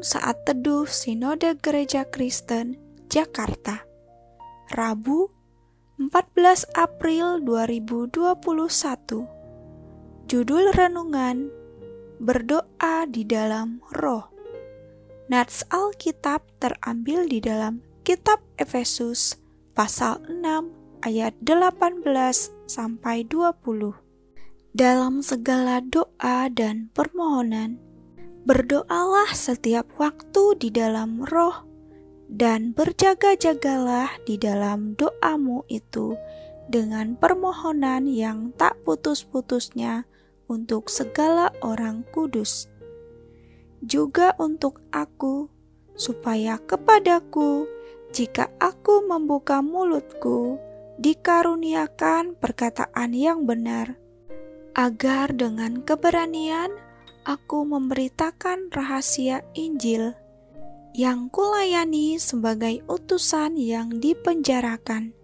Saat teduh Sinode Gereja Kristen Jakarta Rabu 14 April 2021 Judul Renungan Berdoa di dalam Roh. Nats Alkitab terambil di dalam Kitab Efesus pasal 6 ayat 18 sampai 20 Dalam segala doa dan permohonan Berdoalah setiap waktu di dalam roh, dan berjaga-jagalah di dalam doamu itu dengan permohonan yang tak putus-putusnya untuk segala orang kudus. Juga untuk aku, supaya kepadaku, jika aku membuka mulutku, dikaruniakan perkataan yang benar, agar dengan keberanian aku memberitakan rahasia Injil yang kulayani sebagai utusan yang dipenjarakan.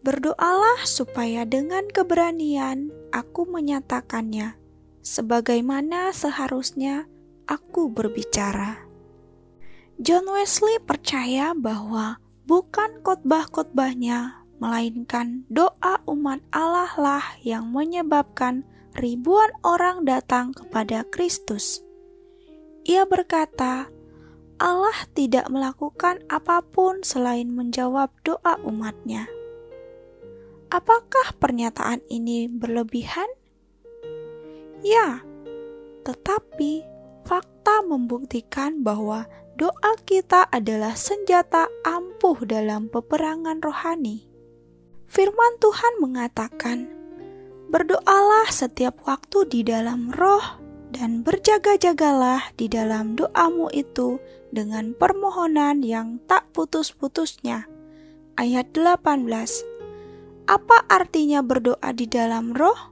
Berdoalah supaya dengan keberanian aku menyatakannya, sebagaimana seharusnya aku berbicara. John Wesley percaya bahwa bukan khotbah-khotbahnya, melainkan doa umat Allah lah yang menyebabkan ribuan orang datang kepada Kristus. Ia berkata, Allah tidak melakukan apa pun selain menjawab doa umatnya. Apakah pernyataan ini berlebihan? Ya, tetapi fakta membuktikan bahwa doa kita adalah senjata ampuh dalam peperangan rohani. Firman Tuhan mengatakan, Berdoalah setiap waktu di dalam roh dan berjaga-jagalah di dalam doamu itu dengan permohonan yang tak putus-putusnya. Ayat 18. Apa artinya berdoa di dalam roh?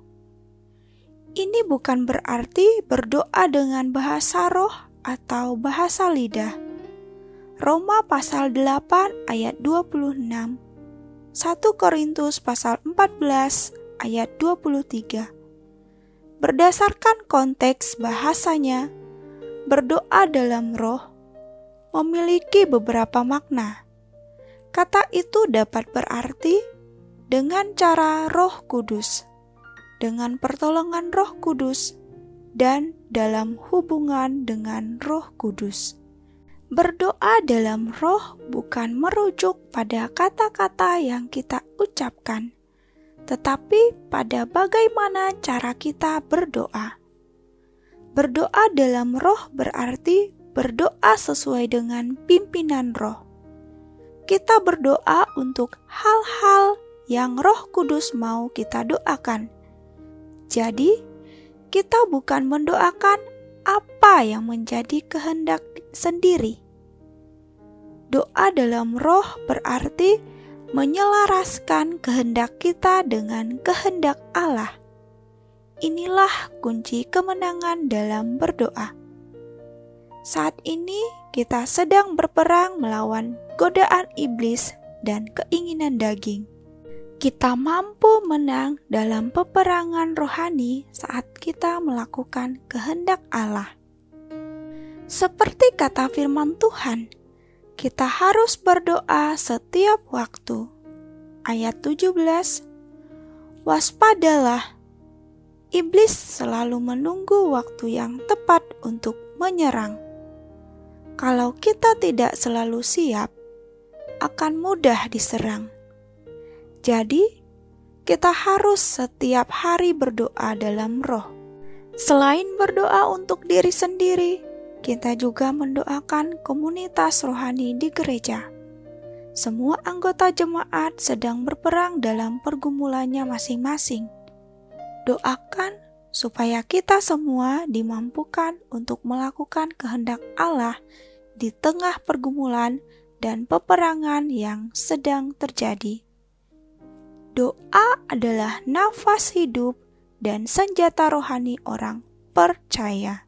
Ini bukan berarti berdoa dengan bahasa roh atau bahasa lidah. Roma pasal 8 ayat 26. 1 Korintus pasal 14 ayat 23. Berdasarkan konteks bahasanya, berdoa dalam roh memiliki beberapa makna. Kata itu dapat berarti dengan cara Roh Kudus, dengan pertolongan Roh Kudus, dan dalam hubungan dengan Roh Kudus. Berdoa dalam roh bukan merujuk pada kata-kata yang kita ucapkan, tetapi pada bagaimana cara kita berdoa. Berdoa dalam roh berarti berdoa sesuai dengan pimpinan roh. Kita berdoa untuk hal-hal yang Roh Kudus mau kita doakan. Jadi, kita bukan mendoakan apa yang menjadi kehendak sendiri. Doa dalam roh berarti menyelaraskan kehendak kita dengan kehendak Allah. Inilah kunci kemenangan dalam berdoa. Saat ini kita sedang berperang melawan godaan iblis dan keinginan daging. Kita mampu menang dalam peperangan rohani saat kita melakukan kehendak Allah. Seperti kata firman Tuhan, kita harus berdoa setiap waktu. Ayat 17 Waspadalah, iblis selalu menunggu waktu yang tepat untuk menyerang. Kalau kita tidak selalu siap, akan mudah diserang. Jadi, kita harus setiap hari berdoa dalam roh. Selain berdoa untuk diri sendiri, kita juga mendoakan komunitas rohani di gereja. Semua anggota jemaat sedang berperang dalam pergumulannya masing-masing. Doakan supaya kita semua dimampukan untuk melakukan kehendak Allah di tengah pergumulan dan peperangan yang sedang terjadi. Doa adalah nafas hidup dan senjata rohani orang percaya.